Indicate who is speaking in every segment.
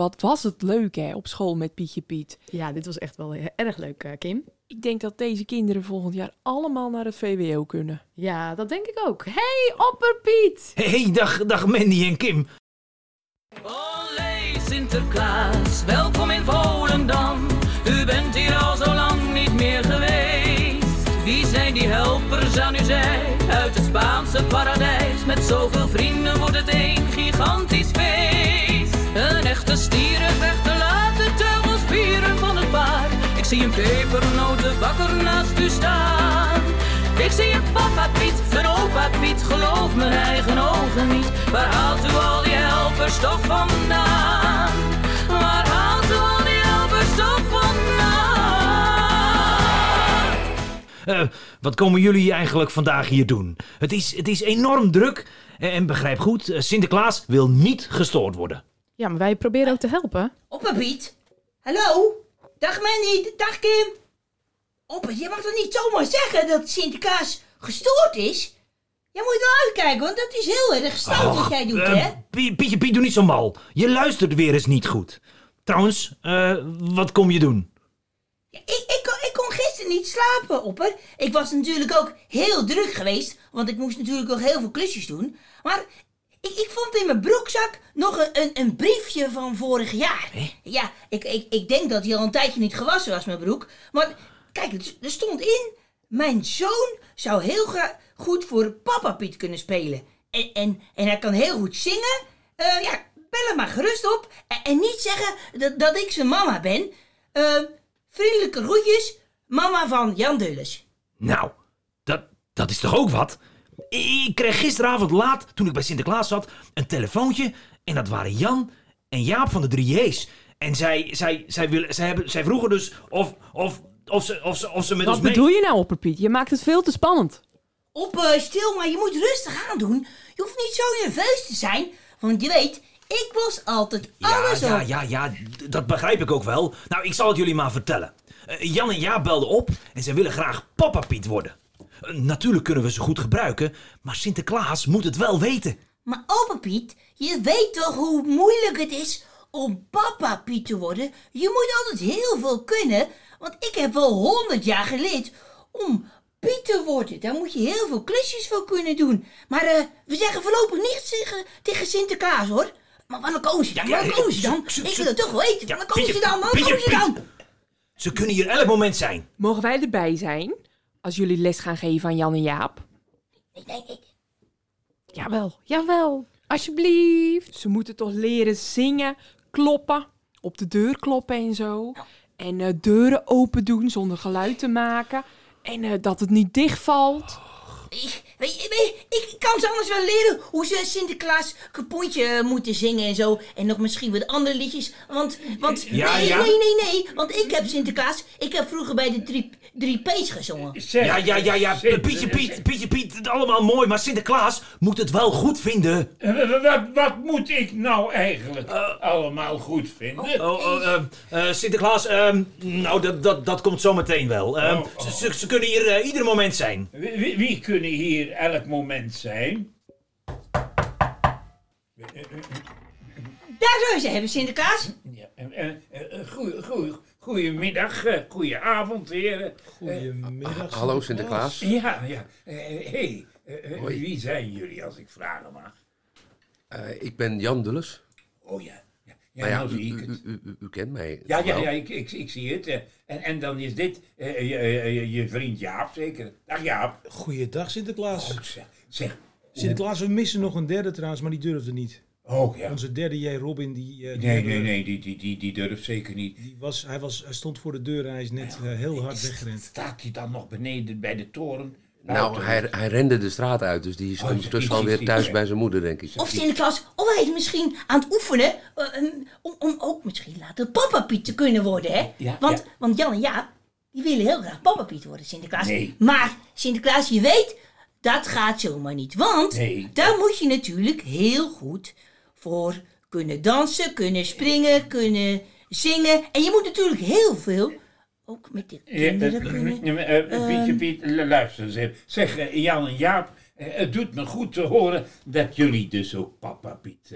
Speaker 1: wat was het leuk hè, op school met Pietje Piet.
Speaker 2: Ja, dit was echt wel erg leuk, eh, Kim.
Speaker 1: Ik denk dat deze kinderen volgend jaar allemaal naar het VWO kunnen.
Speaker 2: Ja, dat denk ik ook. Hey, Opperpiet!
Speaker 3: hey, dag, dag Mandy en Kim.
Speaker 4: Olé Sinterklaas, welkom in Volendam. U bent hier al zo lang niet meer geweest. Wie zijn die helpers aan uw zij? Uit het Spaanse paradijs. Met zoveel vrienden wordt het een gigantisch feest. Een echte stierenvechter laat de teugels vieren van het paard. Ik zie een pepernotenbakker naast u staan. Ik zie een papa Piet, een opa Piet, geloof mijn eigen ogen niet. Waar haalt u al die helpers toch vandaan? Waar haalt u al die helpers toch vandaan?
Speaker 3: Eh, wat komen jullie eigenlijk vandaag hier doen? Het is, het is enorm druk. En, en begrijp goed, eh, Sinterklaas wil niet gestoord worden.
Speaker 2: Ja, maar wij proberen ook te helpen.
Speaker 5: Oppa Piet. Hallo? Dag Manny, dag Kim. Oppa, je mag toch niet zomaar zeggen dat Sinterklaas gestoord is? Jij moet wel uitkijken, want dat is heel erg stout wat jij doet,
Speaker 3: eh,
Speaker 5: hè?
Speaker 3: Pie- Pietje Piet, doe niet zo mal. Je luistert weer eens niet goed. Trouwens, eh, wat kom je doen?
Speaker 5: Ik, ik, kon, ik kon gisteren niet slapen, Opper. Ik was natuurlijk ook heel druk geweest, want ik moest natuurlijk nog heel veel klusjes doen. Maar ik, ik vond in mijn broekzak nog een, een, een briefje van vorig jaar. Ja, ik, ik, ik denk dat hij al een tijdje niet gewassen was, mijn broek. Maar kijk, er, stond in... Mijn zoon zou heel goed voor Papa Piet kunnen spelen. En, en, en hij kan heel goed zingen. Eh, ja, bel hem maar gerust op. En, en niet zeggen dat, dat ik zijn mama ben. Eh, vriendelijke groetjes, mama van Jan Dulles.
Speaker 3: Nou, dat, dat is toch ook wat? Ik kreeg gisteravond laat, toen ik bij Sinterklaas zat, een telefoontje. En dat waren Jan en Jaap van de 3J's. En zij, zij, zij, willen, zij, hebben, zij vroegen dus of, of, of, ze, of, ze, of ze met
Speaker 1: Wat
Speaker 3: ons mee...
Speaker 1: bedoel je nou, Opperpiet? Je maakt het veel te spannend.
Speaker 5: Op, eh, stil, maar je moet rustig aan doen. Je hoeft niet zo nerveus te zijn, want je weet, ik was altijd
Speaker 3: Ja,
Speaker 5: alles
Speaker 3: ja,
Speaker 5: op.
Speaker 3: ja, ja, d- dat begrijp ik ook wel. Nou, ik zal het jullie maar vertellen. Eh, Jan en Jaap belden op en ze willen graag Papa Piet worden. Natuurlijk kunnen we ze goed gebruiken, maar Sinterklaas moet het wel weten.
Speaker 5: Maar opa Piet, je weet toch hoe moeilijk het is om papa Piet te worden? Je moet altijd heel veel kunnen, want ik heb wel honderd jaar geleerd om Piet te worden. Daar moet je heel veel klusjes voor kunnen doen. Maar eh, we zeggen voorlopig niets tegen, tegen Sinterklaas, hoor. Maar wanneer komen ze dan? Wanneer komen ze dan? Ik wil het toch weten. Wanneer komen ze dan? Wanneer komen ze dan?
Speaker 3: Ze kunnen hier elk moment zijn.
Speaker 1: Mogen wij erbij zijn als jullie les gaan geven aan Jan en Jaap?
Speaker 5: Nee, nee, nee.
Speaker 1: Jawel, jawel. Alsjeblieft. Ze moeten toch leren zingen, kloppen, op de deur kloppen en zo. En eh, deuren open doen zonder geluid te maken. En eh, dat het niet dichtvalt.
Speaker 5: Ik, weet weet ik kan ze anders wel leren hoe ze Sinterklaas kapontje eh, moeten zingen en zo. En nog misschien wat andere liedjes. Want, want
Speaker 3: Ja,
Speaker 5: nee,
Speaker 3: ja.
Speaker 5: nee, nee, nee. Want ik heb Sinterklaas, ik heb vroeger bij de drie, drie P's gezongen.
Speaker 6: Zeg,
Speaker 3: Ja, ja, ja, ja. Pietje Piet, Pietje Piet, allemaal mooi, maar Sinterklaas moet het wel goed vinden.
Speaker 6: eh, Wat, wat moet ik nou eigenlijk allemaal goed vinden?
Speaker 3: Oh, oh, ehm, eh, Sinterklaas, ehm, nou, dat, dat, dat komt zo meteen wel. Ehm,
Speaker 6: Oh, oh.
Speaker 3: Ze, ze- ze kunnen hier eh, ieder moment zijn.
Speaker 6: Wie, wie- wie kunnen hier elk moment zijn?
Speaker 5: Daar zou je ze hebben, Sinterklaas.
Speaker 6: Ja, goeie, goedemiddag, eh, goedenavond, heren.
Speaker 7: Goedemiddag. Hallo Sinterklaas.
Speaker 6: Ja, ja. Hé, hey, eh, eh, wie zijn jullie, als ik vragen mag?
Speaker 7: Eh, ik ben Jan Dulles.
Speaker 6: Oh ja, ja, ja,
Speaker 7: Nou ja,
Speaker 6: nou
Speaker 7: u,
Speaker 6: zie ik
Speaker 7: u,
Speaker 6: het.
Speaker 7: u, u, u kent mij.
Speaker 6: Ja, ja, ja ik, ik, ik zie het. eh. En, en dan is dit eh, je, je, je vriend Jaap, zeker? Dag Jaap.
Speaker 8: Goeiedag Sinterklaas.
Speaker 6: Goed, zeg. zeg.
Speaker 8: Sinterklaas, we missen nog een derde trouwens, maar die durfde niet.
Speaker 6: Oh ja.
Speaker 8: Onze derde J. Robin, die, eh, die
Speaker 6: Nee, nee, nee, die, die, die, die durft zeker niet.
Speaker 8: Die was, hij, was, hij stond voor de deur en hij is net eh, heel hard weggerend.
Speaker 6: Staat hij dan nog beneden bij de toren?
Speaker 7: Nou, hij, hij rende de straat uit, dus die is
Speaker 6: Oh,
Speaker 7: ondertussen alweer thuis bij zijn moeder, denk ik.
Speaker 5: Of Sinterklaas, of hij is misschien aan het oefenen eh, om, om ook misschien later papa Piet te kunnen worden, hè?
Speaker 6: Ja,
Speaker 5: want,
Speaker 6: ja.
Speaker 5: want Jan en Jaap, die willen heel graag papa Piet worden, Sinterklaas.
Speaker 6: Nee.
Speaker 5: Maar Sinterklaas, je weet, dat gaat zomaar niet. Want
Speaker 6: Nee.
Speaker 5: daar moet je natuurlijk heel goed voor kunnen dansen, kunnen springen, kunnen zingen. En je moet natuurlijk heel veel ook met de kinderen
Speaker 6: eh,
Speaker 5: kunnen.
Speaker 6: eh, eh, Pietje, Piet, luister eens even. Zeg, eh, Jan en Jaap, eh, het doet me goed te horen dat jullie dus ook papa Piet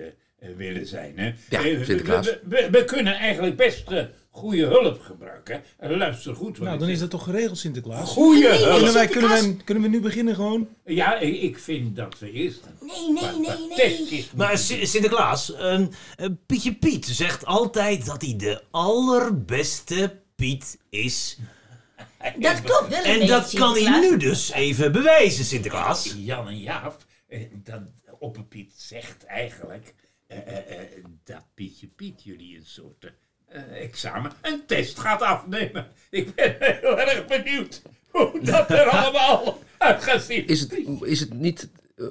Speaker 6: willen zijn. Hè?
Speaker 7: Ja,
Speaker 6: we-
Speaker 7: Sinterklaas.
Speaker 6: We, we, we kunnen eigenlijk best goede hulp gebruiken. En luister goed.
Speaker 8: Nou, dan is dat toch geregeld, Sinterklaas?
Speaker 6: Goede
Speaker 5: Nee,
Speaker 6: hulp.
Speaker 8: Kunnen wij, kunnen, wij, kunnen we nu beginnen gewoon?
Speaker 6: Ja, ik, ik vind dat we eerst
Speaker 5: Nee, nee, nee, nee.
Speaker 6: testjes
Speaker 3: Maar Sinterklaas, ehm, eh, Pietje Piet zegt altijd dat hij de allerbeste Piet is.
Speaker 5: Dat klopt wel een
Speaker 3: En
Speaker 5: beetje,
Speaker 3: dat kan hij
Speaker 5: Sinterklaas.
Speaker 3: nu dus even bewijzen, Sinterklaas.
Speaker 6: Jan en Jaap, eh, dat Opperpiet zegt eigenlijk eh, eh, eh, dat Pietje Piet jullie een soort eh, examen, een test gaat afnemen. Ik ben heel erg benieuwd hoe dat er allemaal uit gaat zien.
Speaker 7: Is het, is het niet... eh,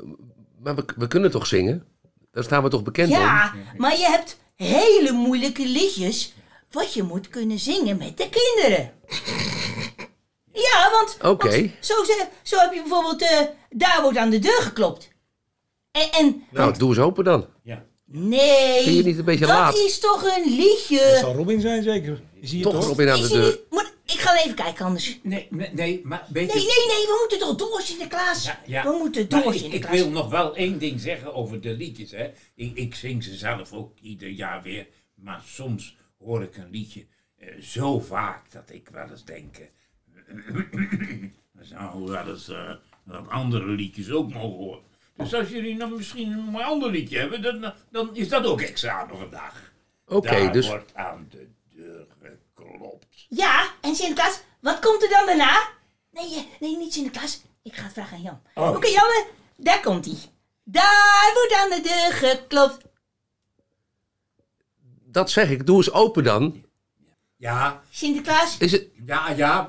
Speaker 7: maar we, we kunnen toch zingen? Daar staan we toch bekend om?
Speaker 5: Ja, maar je hebt hele moeilijke liedjes wat je moet kunnen zingen met de kinderen. Ja, want,
Speaker 7: Oké.
Speaker 5: want zo, zo heb je bijvoorbeeld, eh, daar wordt aan de deur geklopt. En, en
Speaker 7: Nou, doe eens open dan.
Speaker 6: Ja.
Speaker 5: nee,
Speaker 7: Vind je niet een beetje
Speaker 5: dat
Speaker 7: laat?
Speaker 5: is toch een
Speaker 8: Dat
Speaker 5: liedje.
Speaker 8: zal Robin zijn, zeker. Is hier
Speaker 7: Toch
Speaker 8: toch?
Speaker 7: Robin aan de deur.
Speaker 5: moet- ik ga even kijken anders.
Speaker 6: Nee, nee, nee, maar weet
Speaker 5: Nee,
Speaker 6: je...
Speaker 5: nee, nee, we moeten toch door, Sinterklaas?
Speaker 6: Ja, ja.
Speaker 5: We moeten
Speaker 6: Maar
Speaker 5: door,
Speaker 6: ik, ik
Speaker 5: Sinterklaas.
Speaker 6: wil nog wel één ding zeggen over de liedjes. Hè. Ik, ik zing ze zelf ook ieder jaar weer. Maar soms hoor ik een liedje eh, zo vaak dat ik wel eens denk... eh, we zouden wel eens eh, wat andere liedjes ook mogen horen. Dus als jullie nog misschien een ander liedje hebben, dan, dan is dat ook examen vandaag.
Speaker 7: Oké,
Speaker 6: Daar
Speaker 7: dus
Speaker 6: wordt aan de deur geklopt.
Speaker 5: Ja, en Sinterklaas, wat komt er dan daarna? Nee, eh, nee, niet Sinterklaas. Ik ga het vragen aan Jan.
Speaker 6: Oh.
Speaker 5: Oké, Janne, daar komt hij. Daar wordt aan de deur geklopt.
Speaker 7: Dat zeg ik. Doe eens open dan.
Speaker 6: Ja,
Speaker 5: Sinterklaas,
Speaker 7: Is het...
Speaker 6: Ja, ja,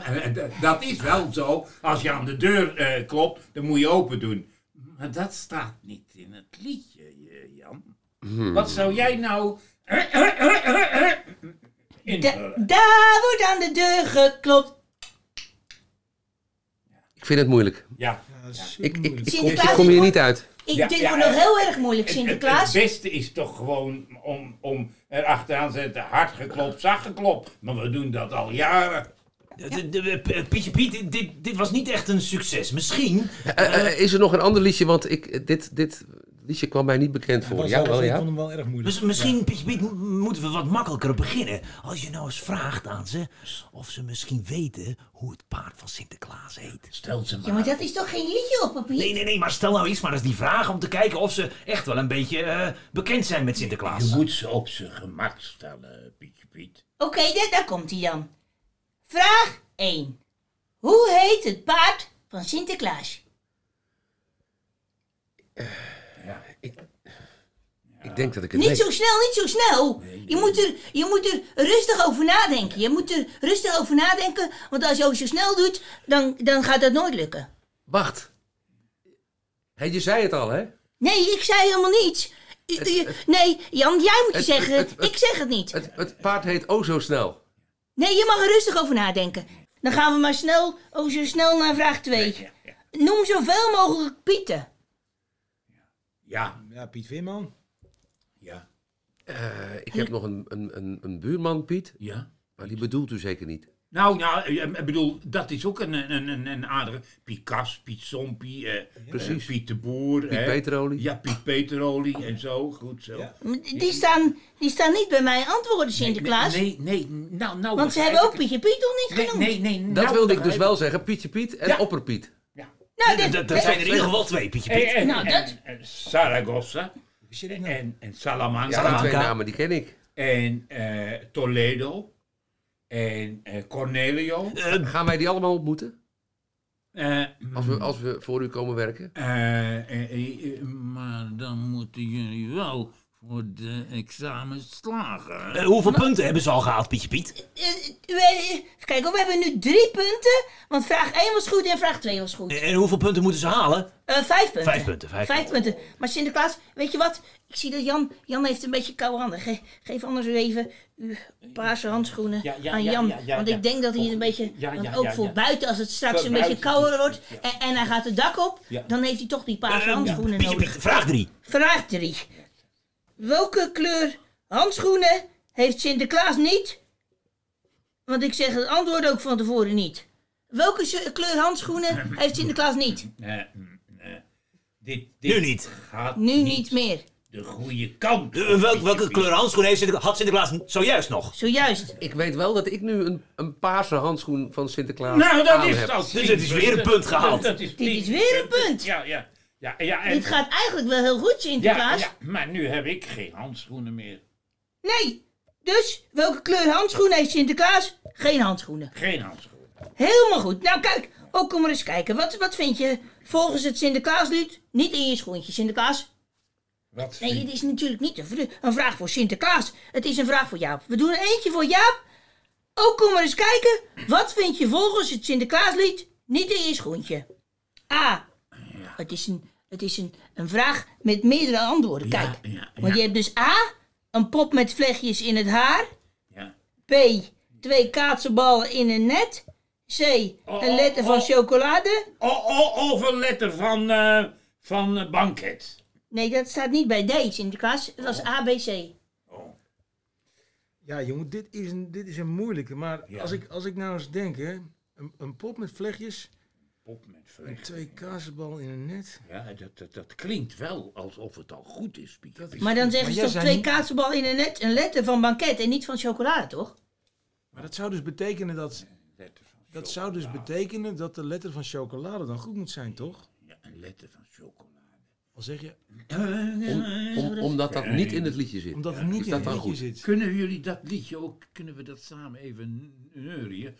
Speaker 6: dat is wel zo. Als je aan de deur eh, klopt, dan moet je open doen. Maar dat staat niet in het liedje, eh, Jan. Wat zou jij nou...
Speaker 5: da-
Speaker 6: invullen?
Speaker 5: daar wordt aan de deur geklopt.
Speaker 7: Ik vind het moeilijk.
Speaker 6: Ja.
Speaker 8: Ja,
Speaker 7: Ik,
Speaker 8: super
Speaker 7: ik, kom,
Speaker 5: Sinterklaas,
Speaker 7: ik kom hier niet uit.
Speaker 5: Ik,
Speaker 6: Ja, ja,
Speaker 5: wordt nog
Speaker 6: eh,
Speaker 5: heel erg moeilijk,
Speaker 6: Het, het,
Speaker 5: Sinterklaas.
Speaker 6: het beste is toch gewoon om, om er achteraan te zetten... hard geklopt, zacht geklopt. Maar we doen dat al jaren.
Speaker 3: P- Pietje Piet, dit- dit, dit was niet echt een succes. Misschien.
Speaker 7: Eh, eh, is er nog een ander liedje? Want ik, dit, dit liedje kwam mij niet bekend voor. Ja, wel
Speaker 8: Ik
Speaker 7: ja.
Speaker 8: vond hem wel erg moeilijk.
Speaker 3: Dus misschien, Pietje Piet, mo- moeten we wat makkelijker beginnen. Als je nou eens vraagt aan ze of ze misschien weten hoe het paard van Sinterklaas heet.
Speaker 6: Stel ze maar.
Speaker 5: Ja, maar dat is toch geen liedje op papier?
Speaker 3: Nee, nee, nee, maar stel nou eens maar eens die vraag om te kijken of ze echt wel een beetje eh, bekend zijn met Sinterklaas.
Speaker 6: Je moet ze op zijn gemak stellen, Pietje Piet.
Speaker 5: Oké, daar, daar komt hij dan. Vraag 1. Hoe heet het paard van Sinterklaas?
Speaker 7: Ik denk dat ik het
Speaker 5: Niet
Speaker 7: weet.
Speaker 5: zo snel, niet zo snel. Je moet, er, je moet er rustig over nadenken. Je moet er rustig over nadenken, want als je ook zo snel doet, dan, dan gaat dat nooit lukken.
Speaker 7: Wacht. Je zei het al, hè?
Speaker 5: Nee, ik zei helemaal niets. Nee, Jan, jij moet je
Speaker 7: het-
Speaker 5: zeggen.
Speaker 7: het- het-
Speaker 5: ik zeg het niet.
Speaker 7: Het, het paard heet oh zo snel.
Speaker 5: Nee, je mag er rustig over nadenken. Dan gaan we maar snel, oh zo snel naar vraag 2. Noem zoveel mogelijk Pieten.
Speaker 6: Ja,
Speaker 8: Ja, Piet Veerman.
Speaker 6: ja,
Speaker 7: Eh, ik heb nog een, een, een, een buurman, Piet.
Speaker 6: ja.
Speaker 7: Maar die bedoelt u zeker niet.
Speaker 6: Nou, nou, eh, ik bedoel, dat is ook een, een, een, een aardige. Piet Kas, Piet Sompie, eh,
Speaker 7: Precies.
Speaker 6: eh, Piet de Boer.
Speaker 7: Piet
Speaker 6: hè.
Speaker 7: Peterolie.
Speaker 6: Ja, Piet Peterolie en zo, goed zo.
Speaker 8: Ja.
Speaker 5: Die staan, die staan niet bij mij antwoorden, Sinterklaas.
Speaker 6: Nee, nee, nee, nou, nou
Speaker 5: Want ze hebben ook
Speaker 6: ik
Speaker 5: Pietje Piet nog niet
Speaker 6: het.
Speaker 5: genoemd.
Speaker 6: Nee, nee, nee.
Speaker 7: Dat
Speaker 6: nou
Speaker 7: wilde ik dus
Speaker 6: begrijp
Speaker 7: wel zeggen. Pietje Piet en
Speaker 6: Ja.
Speaker 7: Opperpiet.
Speaker 5: Nou, dit- dit-
Speaker 3: zijn er in ieder geval twee, Pietje Piet.
Speaker 6: En, en,
Speaker 5: Nou,
Speaker 6: en-
Speaker 5: dat-
Speaker 6: en Saragossa en, en Salamanca
Speaker 7: Ja, die twee
Speaker 3: Salamanca.
Speaker 7: namen die ken ik.
Speaker 6: en eh, Toledo en eh, Cornelio.
Speaker 3: Eh,
Speaker 7: Gaan wij die allemaal ontmoeten?
Speaker 6: Eh,
Speaker 7: Als we, als we voor u komen werken?
Speaker 6: eh, eh, eh, eh, maar dan moeten jullie wel voor de examens slagen.
Speaker 3: eh, hoeveel punten hebben ze al gehaald, Pietje Piet?
Speaker 5: eh, we- even kijken, we hebben nu drie punten. Want vraag 1 was goed en vraag 2 was goed.
Speaker 3: En, en hoeveel punten moeten ze halen?
Speaker 5: Eh, vijf punten.
Speaker 3: Vijf punten, vijf
Speaker 5: punten. Maar Sinterklaas, weet je wat? Ik zie dat Jan, Jan heeft een beetje koude handen. Ge- geef anders even uw paarse handschoenen
Speaker 6: Ja, ja,
Speaker 5: aan
Speaker 6: ja,
Speaker 5: Jan.
Speaker 6: ja, ja,
Speaker 5: want
Speaker 6: ja.
Speaker 5: ik denk dat hij een beetje,
Speaker 6: Ja,
Speaker 5: want
Speaker 6: ja,
Speaker 5: ook
Speaker 6: ja,
Speaker 5: voor
Speaker 6: ja.
Speaker 5: buiten, als het straks
Speaker 6: Voor
Speaker 5: een beetje
Speaker 6: buiten.
Speaker 5: kouder wordt
Speaker 6: Ja.
Speaker 5: en, en hij gaat het dak op,
Speaker 6: Ja.
Speaker 5: dan heeft hij toch die paarse
Speaker 3: Eh,
Speaker 5: handschoenen
Speaker 3: Pietje
Speaker 5: nodig.
Speaker 3: Piet, vraag drie.
Speaker 5: Vraag 3. Welke kleur handschoenen heeft Sinterklaas niet? Want ik zeg het antwoord ook van tevoren niet. Welke kleur handschoenen heeft Sinterklaas niet?
Speaker 6: Mm, eh, dit, dit
Speaker 3: Nu niet.
Speaker 6: Gaat
Speaker 5: Nu niet meer.
Speaker 6: de goede kant.
Speaker 3: Eh, welk- welke kleur handschoen heeft Sinterklaas, had Sinterklaas zojuist nog?
Speaker 5: Zojuist.
Speaker 7: Ik weet wel dat ik nu een, een paarse handschoen van Sinterklaas
Speaker 6: Nou, dat
Speaker 7: aan
Speaker 6: is
Speaker 7: heb.
Speaker 3: Dus het is weer een punt gehaald.
Speaker 6: Dat, dat is
Speaker 5: Dit is weer een punt.
Speaker 6: Ja, ja. Ja, ja, en,
Speaker 5: Dit gaat eigenlijk wel heel goed,
Speaker 6: ja,
Speaker 5: Sinterklaas.
Speaker 6: ja, maar nu heb ik geen handschoenen meer.
Speaker 5: Nee. Dus, welke kleur handschoenen heeft Sinterklaas? Geen handschoenen.
Speaker 6: Geen handschoenen.
Speaker 5: Helemaal goed. Nou kijk, ook kom maar eens kijken. Wat, wat vind je volgens het Sinterklaaslied niet in je schoentje, Sinterklaas?
Speaker 6: Wat
Speaker 5: Nee, het is natuurlijk niet een vraag voor Sinterklaas. Het is een vraag voor Jaap. We doen er eentje voor Jaap. Ook kom maar eens kijken. Wat vind je volgens het Sinterklaaslied niet in je schoentje? A. Het is een, het is een, een vraag met meerdere antwoorden.
Speaker 6: Ja,
Speaker 5: Kijk.
Speaker 6: ja,
Speaker 5: Want je hebt dus A. Een pop met vlechtjes in het haar.
Speaker 6: Ja.
Speaker 5: B. Twee kaatsenballen in een net. C. Een letter van
Speaker 6: oh.
Speaker 5: chocolade.
Speaker 6: Of een letter van, eh van banket.
Speaker 5: Nee, dat staat niet bij D, Sinterklaas. Dat was A, B, C.
Speaker 8: Ja, jongen, dit is een, dit is een moeilijke. Maar
Speaker 6: Ja.
Speaker 8: als, ik, als ik nou eens denk, hè, een, een pop met vlechtjes,
Speaker 6: Pop met vlecht.
Speaker 8: twee kaasballen in een net.
Speaker 6: Ja, dat, dat, dat klinkt wel alsof het al goed is.
Speaker 5: Maar dan zeggen ze toch twee
Speaker 8: niet-
Speaker 5: in een net, een letter van banket en niet van chocolade, toch?
Speaker 8: Maar dat zou dus betekenen dat, dat zou dus betekenen dat de letter van chocolade dan goed moet zijn, toch?
Speaker 6: Ja, een letter van chocolade.
Speaker 8: Al zeg je,
Speaker 7: om, omdat dat niet in het liedje zit.
Speaker 8: omdat het niet in
Speaker 7: dat
Speaker 8: het liedje
Speaker 7: goed?
Speaker 8: zit.
Speaker 6: Kunnen jullie dat liedje ook, kunnen we dat samen even neurien?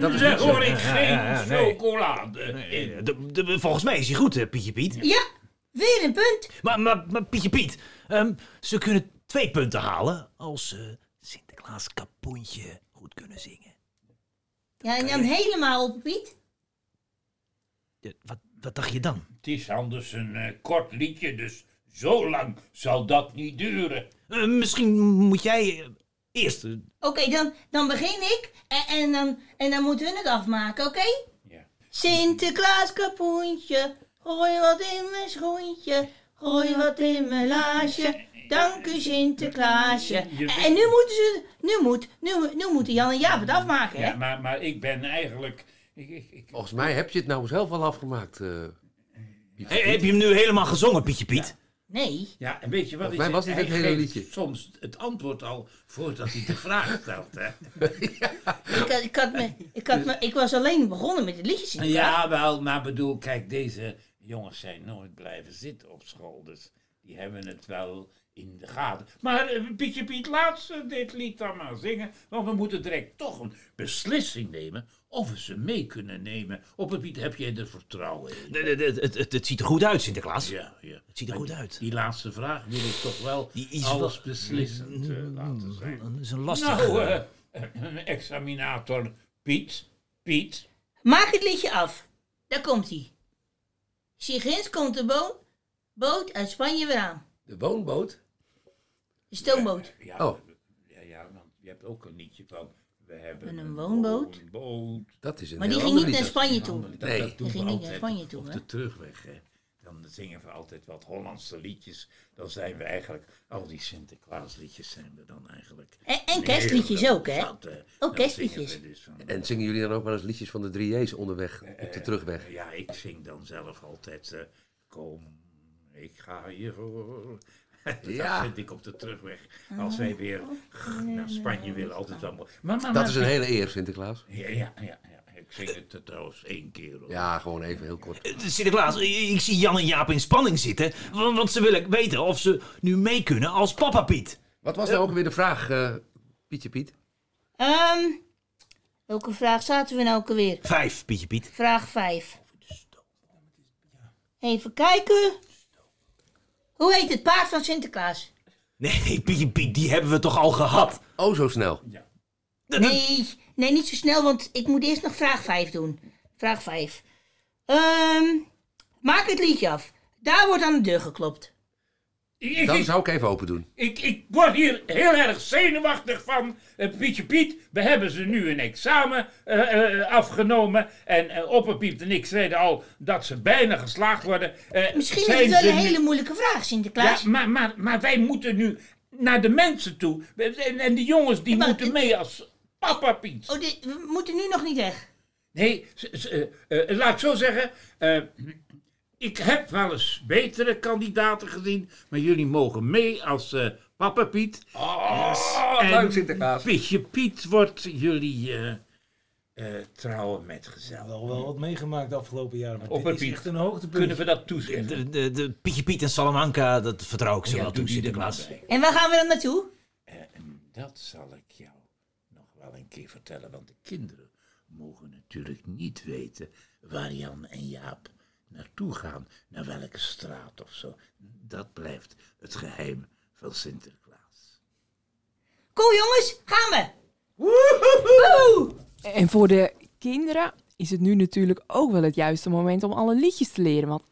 Speaker 7: Dat is
Speaker 6: Daar hoor ik geen
Speaker 3: ja, ja, nee.
Speaker 6: chocolade
Speaker 3: Nee,
Speaker 6: in.
Speaker 3: de- de- volgens mij is hij goed, eh, Pietje Piet.
Speaker 5: Ja, weer een punt.
Speaker 3: Maar, maar, maar Pietje Piet, ehm, ze kunnen twee punten halen als ze Sinterklaas kapoentje goed kunnen zingen.
Speaker 5: Ja, en dan helemaal op, Piet.
Speaker 3: Ja, wat, wat dacht je dan?
Speaker 6: Het is anders een eh, kort liedje, dus zo lang zal dat niet duren.
Speaker 3: Eh, misschien moet jij eh, eerst...
Speaker 5: Oké, dan, dan begin ik en, en, dan, en dan moeten we het afmaken, oké?
Speaker 6: Ja.
Speaker 5: Sinterklaas kapoentje, gooi wat in mijn schoentje, gooi wat in mijn laasje. Dank u Sinterklaasje. En nu moeten ze, nu moet, nu, nu moeten Jan en Jaap het afmaken, hè?
Speaker 6: Ja, maar, maar ik ben eigenlijk... Ik, ik, ik,
Speaker 7: Volgens mij heb je het nou zelf al afgemaakt. eh, Pietje
Speaker 3: he-
Speaker 7: Piet.
Speaker 3: heb je hem nu helemaal gezongen, Pietje Piet?
Speaker 5: Nee.
Speaker 6: ja, en weet je wat
Speaker 7: Volgens mij was dit
Speaker 6: Hij
Speaker 7: het hele liedje.
Speaker 6: soms het antwoord al voordat hij de vraag stelt. Hè?
Speaker 5: Ik, had- ik, had me, ik, had me, ik was alleen begonnen met het liedje.
Speaker 6: Ja, wel, maar bedoel, kijk, deze jongens zijn nooit blijven zitten op school. Dus die hebben het wel in de gaten. Maar eh, Pietje Piet, laat ze dit lied dan maar zingen. Want we moeten direct toch een beslissing nemen of we ze mee kunnen nemen. Op het lied heb jij er vertrouwen in.
Speaker 3: De- de- de- Het, het, het ziet er goed uit, Sinterklaas.
Speaker 6: Ja, ja.
Speaker 3: Het ziet er
Speaker 6: Maar
Speaker 3: goed
Speaker 6: die-
Speaker 3: uit.
Speaker 6: Die laatste vraag wil ik toch wel
Speaker 3: Die is
Speaker 6: alles
Speaker 3: wel-
Speaker 6: beslissend eh, laten zijn.
Speaker 3: Dat is een lastig...
Speaker 6: Nou,
Speaker 3: eh,
Speaker 6: examinator Piet. Piet.
Speaker 5: Maak het liedje af. Daar komt hij. Sigins komt de boot, boot uit Spanje weer aan.
Speaker 7: De woonboot?
Speaker 5: De stoomboot.
Speaker 6: Ja,
Speaker 7: Oh.
Speaker 6: ja, ja, want je hebt ook een liedje van... We hebben
Speaker 5: En een woonboot?
Speaker 6: woonboot.
Speaker 7: Dat is een
Speaker 5: Maar die ging niet naar. Spanje toe.
Speaker 7: Nee.
Speaker 6: dat
Speaker 5: Die ging niet naar Spanje toe,
Speaker 6: Op de terugweg, hè. Dan zingen we altijd wat Hollandse liedjes. Dan zijn we eigenlijk... Al die Sinterklaasliedjes zijn we dan eigenlijk...
Speaker 5: En, en kerstliedjes ook, hè?
Speaker 6: Zat, eh,
Speaker 5: Ook
Speaker 6: dan
Speaker 5: kerstliedjes.
Speaker 6: dus van-
Speaker 7: En zingen jullie dan ook wel eens liedjes van de 3J's onderweg, op de terugweg?
Speaker 6: Ja, ik zing dan zelf altijd... eh, Kom, ik ga voor...
Speaker 7: Ja.
Speaker 6: Dat vind ik op de terugweg. Als wij weer naar Spanje willen, altijd wel mooi. Maar, maar,
Speaker 7: Dat is een hele eer, Sinterklaas.
Speaker 6: Ja, ja, ja, ja. Ik zing het er trouwens één keer. Hoor.
Speaker 7: Ja, gewoon even heel kort.
Speaker 3: Eh, Sinterklaas, ik, ik zie Jan en Jaap in spanning zitten. Want, want ze willen weten of ze nu mee kunnen als Papa Piet.
Speaker 7: Wat was nou ook weer de vraag, eh, Pietje Piet?
Speaker 5: Ehm, welke vraag zaten we nou ook alweer?
Speaker 3: Vijf, Pietje Piet.
Speaker 5: Vraag 5. Even kijken. Hoe heet het paard van Sinterklaas?
Speaker 3: Nee, Pietje Piet, die hebben we toch al gehad?
Speaker 7: Oh, zo snel.
Speaker 5: Nee, nee, niet zo snel, want ik moet eerst nog vraag 5 doen. Vraag 5. Ehm, maak het liedje af. Daar wordt aan de deur geklopt.
Speaker 6: Ik,
Speaker 7: Dan
Speaker 6: ik,
Speaker 7: zou ik even open doen.
Speaker 6: ik, ik word hier heel erg zenuwachtig van. Eh, Pietje Piet, we hebben ze nu een examen eh, eh, afgenomen. En Opperpiep en ik zeiden al dat ze bijna geslaagd worden. Eh,
Speaker 5: Misschien is
Speaker 6: zijn
Speaker 5: het wel
Speaker 6: ze
Speaker 5: een
Speaker 6: nu-
Speaker 5: hele moeilijke vraag, Sinterklaas.
Speaker 6: Ja, maar, maar, maar wij moeten nu naar de mensen toe. En, en die jongens die
Speaker 5: Maar-
Speaker 6: moeten mee als Papa Piet.
Speaker 5: Oh, dit, we moeten nu nog niet weg.
Speaker 6: Nee, eh, eh, laat ik zo zeggen. eh, ik heb wel eens betere kandidaten gezien. Maar jullie mogen mee als eh, Papa Piet.
Speaker 7: Oh,
Speaker 6: En
Speaker 7: leuk Sinterklaas.
Speaker 6: Pietje Piet wordt jullie eh eh, trouwen metgezel.
Speaker 8: Wel, wel wat meegemaakt de afgelopen jaren. Maar
Speaker 6: Op
Speaker 8: dit
Speaker 6: een
Speaker 8: is
Speaker 6: Piet.
Speaker 8: echt een hoogtepunt.
Speaker 6: Kunnen we dat toezeggen?
Speaker 3: De, de, de Pietje Piet en Salamanca, dat vertrouw ik ze
Speaker 6: Ja,
Speaker 3: wel toe,
Speaker 6: er
Speaker 3: Sinterklaas.
Speaker 5: En waar gaan we dan naartoe?
Speaker 6: Eh, en dat zal ik jou wel een keer vertellen, want de kinderen mogen natuurlijk niet weten waar Jan en Jaap naartoe gaan, naar welke straat of zo. Dat blijft het geheim van Sinterklaas.
Speaker 5: Kom jongens, gaan we.
Speaker 1: En voor de kinderen is het nu natuurlijk ook wel het juiste moment om alle liedjes te leren. Want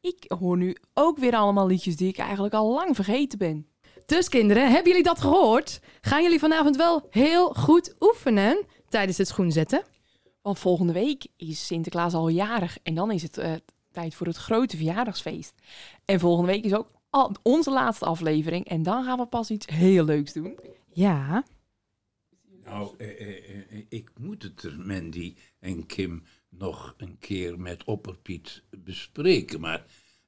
Speaker 1: ik hoor nu ook weer allemaal liedjes die ik eigenlijk al lang vergeten ben.
Speaker 2: Dus kinderen, hebben jullie dat gehoord? Gaan jullie vanavond wel heel goed oefenen tijdens het schoenzetten?
Speaker 1: Want volgende week is Sinterklaas al jarig en dan is het eh, tijd voor het grote verjaardagsfeest. En volgende week is ook al onze laatste aflevering en dan gaan we pas iets heel leuks doen.
Speaker 2: Ja.
Speaker 6: Nou, eh, eh, eh, ik moet het er, Mandy en Kim, nog een keer met Opperpiet bespreken. Maar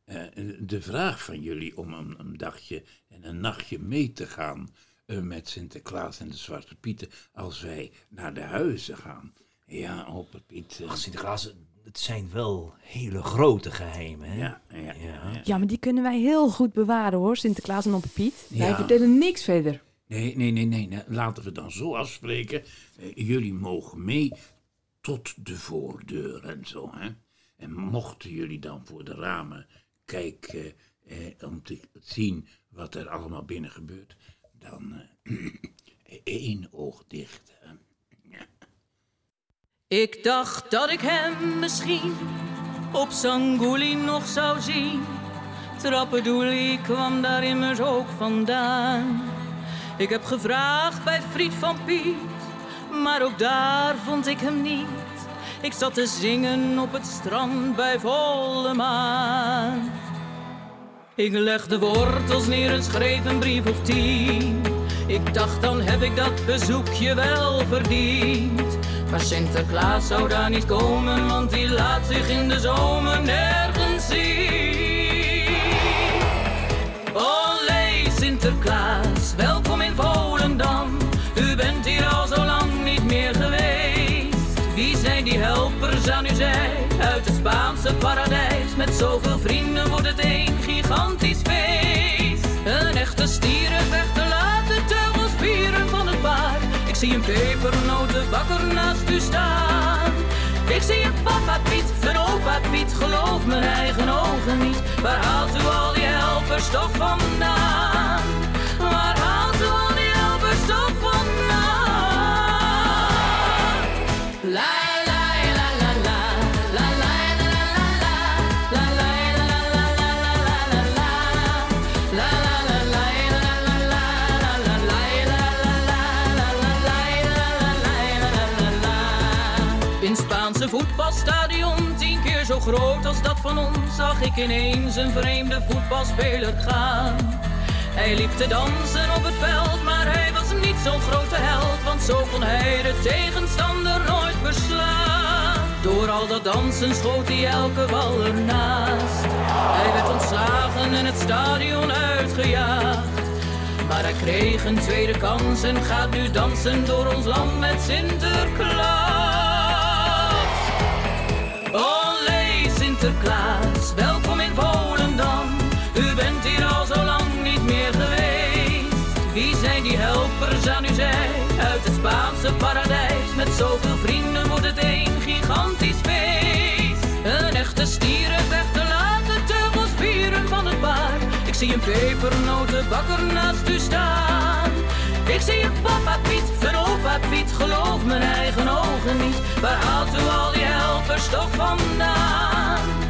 Speaker 6: eh, de vraag van jullie om een, een dagje en een nachtje mee te gaan eh, met Sinterklaas en de Zwarte Pieten als wij naar de huizen gaan. Ja, eh,
Speaker 3: Ach, Sinterklaas, het zijn wel hele grote geheimen, hè?
Speaker 6: ja, ja, ja, ja.
Speaker 2: Ja, maar die kunnen wij heel goed bewaren hoor, Sinterklaas en Oppe Piet.
Speaker 1: Wij vertellen niks verder.
Speaker 6: Nee, nee, nee, nee, nee. Laten we dan zo afspreken. Eh, jullie mogen mee tot de voordeur en zo, hè. En mochten jullie dan voor de ramen kijken eh, om te zien wat er allemaal binnen gebeurt, dan eh, één oog dicht.
Speaker 4: Ik dacht dat ik hem misschien op Sangouli nog zou zien. Trappedoelie kwam daar immers ook vandaan. Ik heb gevraagd bij Friet van Piet, maar ook daar vond ik hem niet. Ik zat te zingen op het strand bij volle maan. Ik legde wortels neer en schreef een brief of tien. Ik dacht, dan heb ik dat bezoekje wel verdiend. Maar Sinterklaas zou daar niet komen, want die laat zich in de zomer nergens zien. Olé, Sinterklaas, zijn die helpers aan uw zij uit het Spaanse paradijs? Met zoveel vrienden wordt het een gigantisch feest. Een echte stierenvechter laat de teugels vieren van het paard. Ik zie een pepernotenbakker naast u staan. Ik zie een papa Piet, een opa Piet, geloof mijn eigen ogen niet. Waar haalt u al die helpers toch vandaan? Voetbalstadion, tien keer zo groot als dat van ons, zag ik ineens een vreemde voetbalspeler gaan. Hij liep te dansen op het veld, maar hij was niet zo'n grote held, want zo kon hij de tegenstander nooit verslaan. Door al dat dansen schoot hij elke bal ernaast. Hij werd ontslagen en het stadion uitgejaagd. Maar hij kreeg een tweede kans en gaat nu dansen door ons land met Sinterklaas. Spaanse paradijs? Met zoveel vrienden wordt het een gigantisch feest. Een echte stierenvechter laat de teugels vieren van het paard. Ik zie een pepernotenbakker naast u staan. Ik zie een papa Piet, een opa Piet, geloof mijn eigen ogen niet. Waar haalt u al die helpers toch vandaan?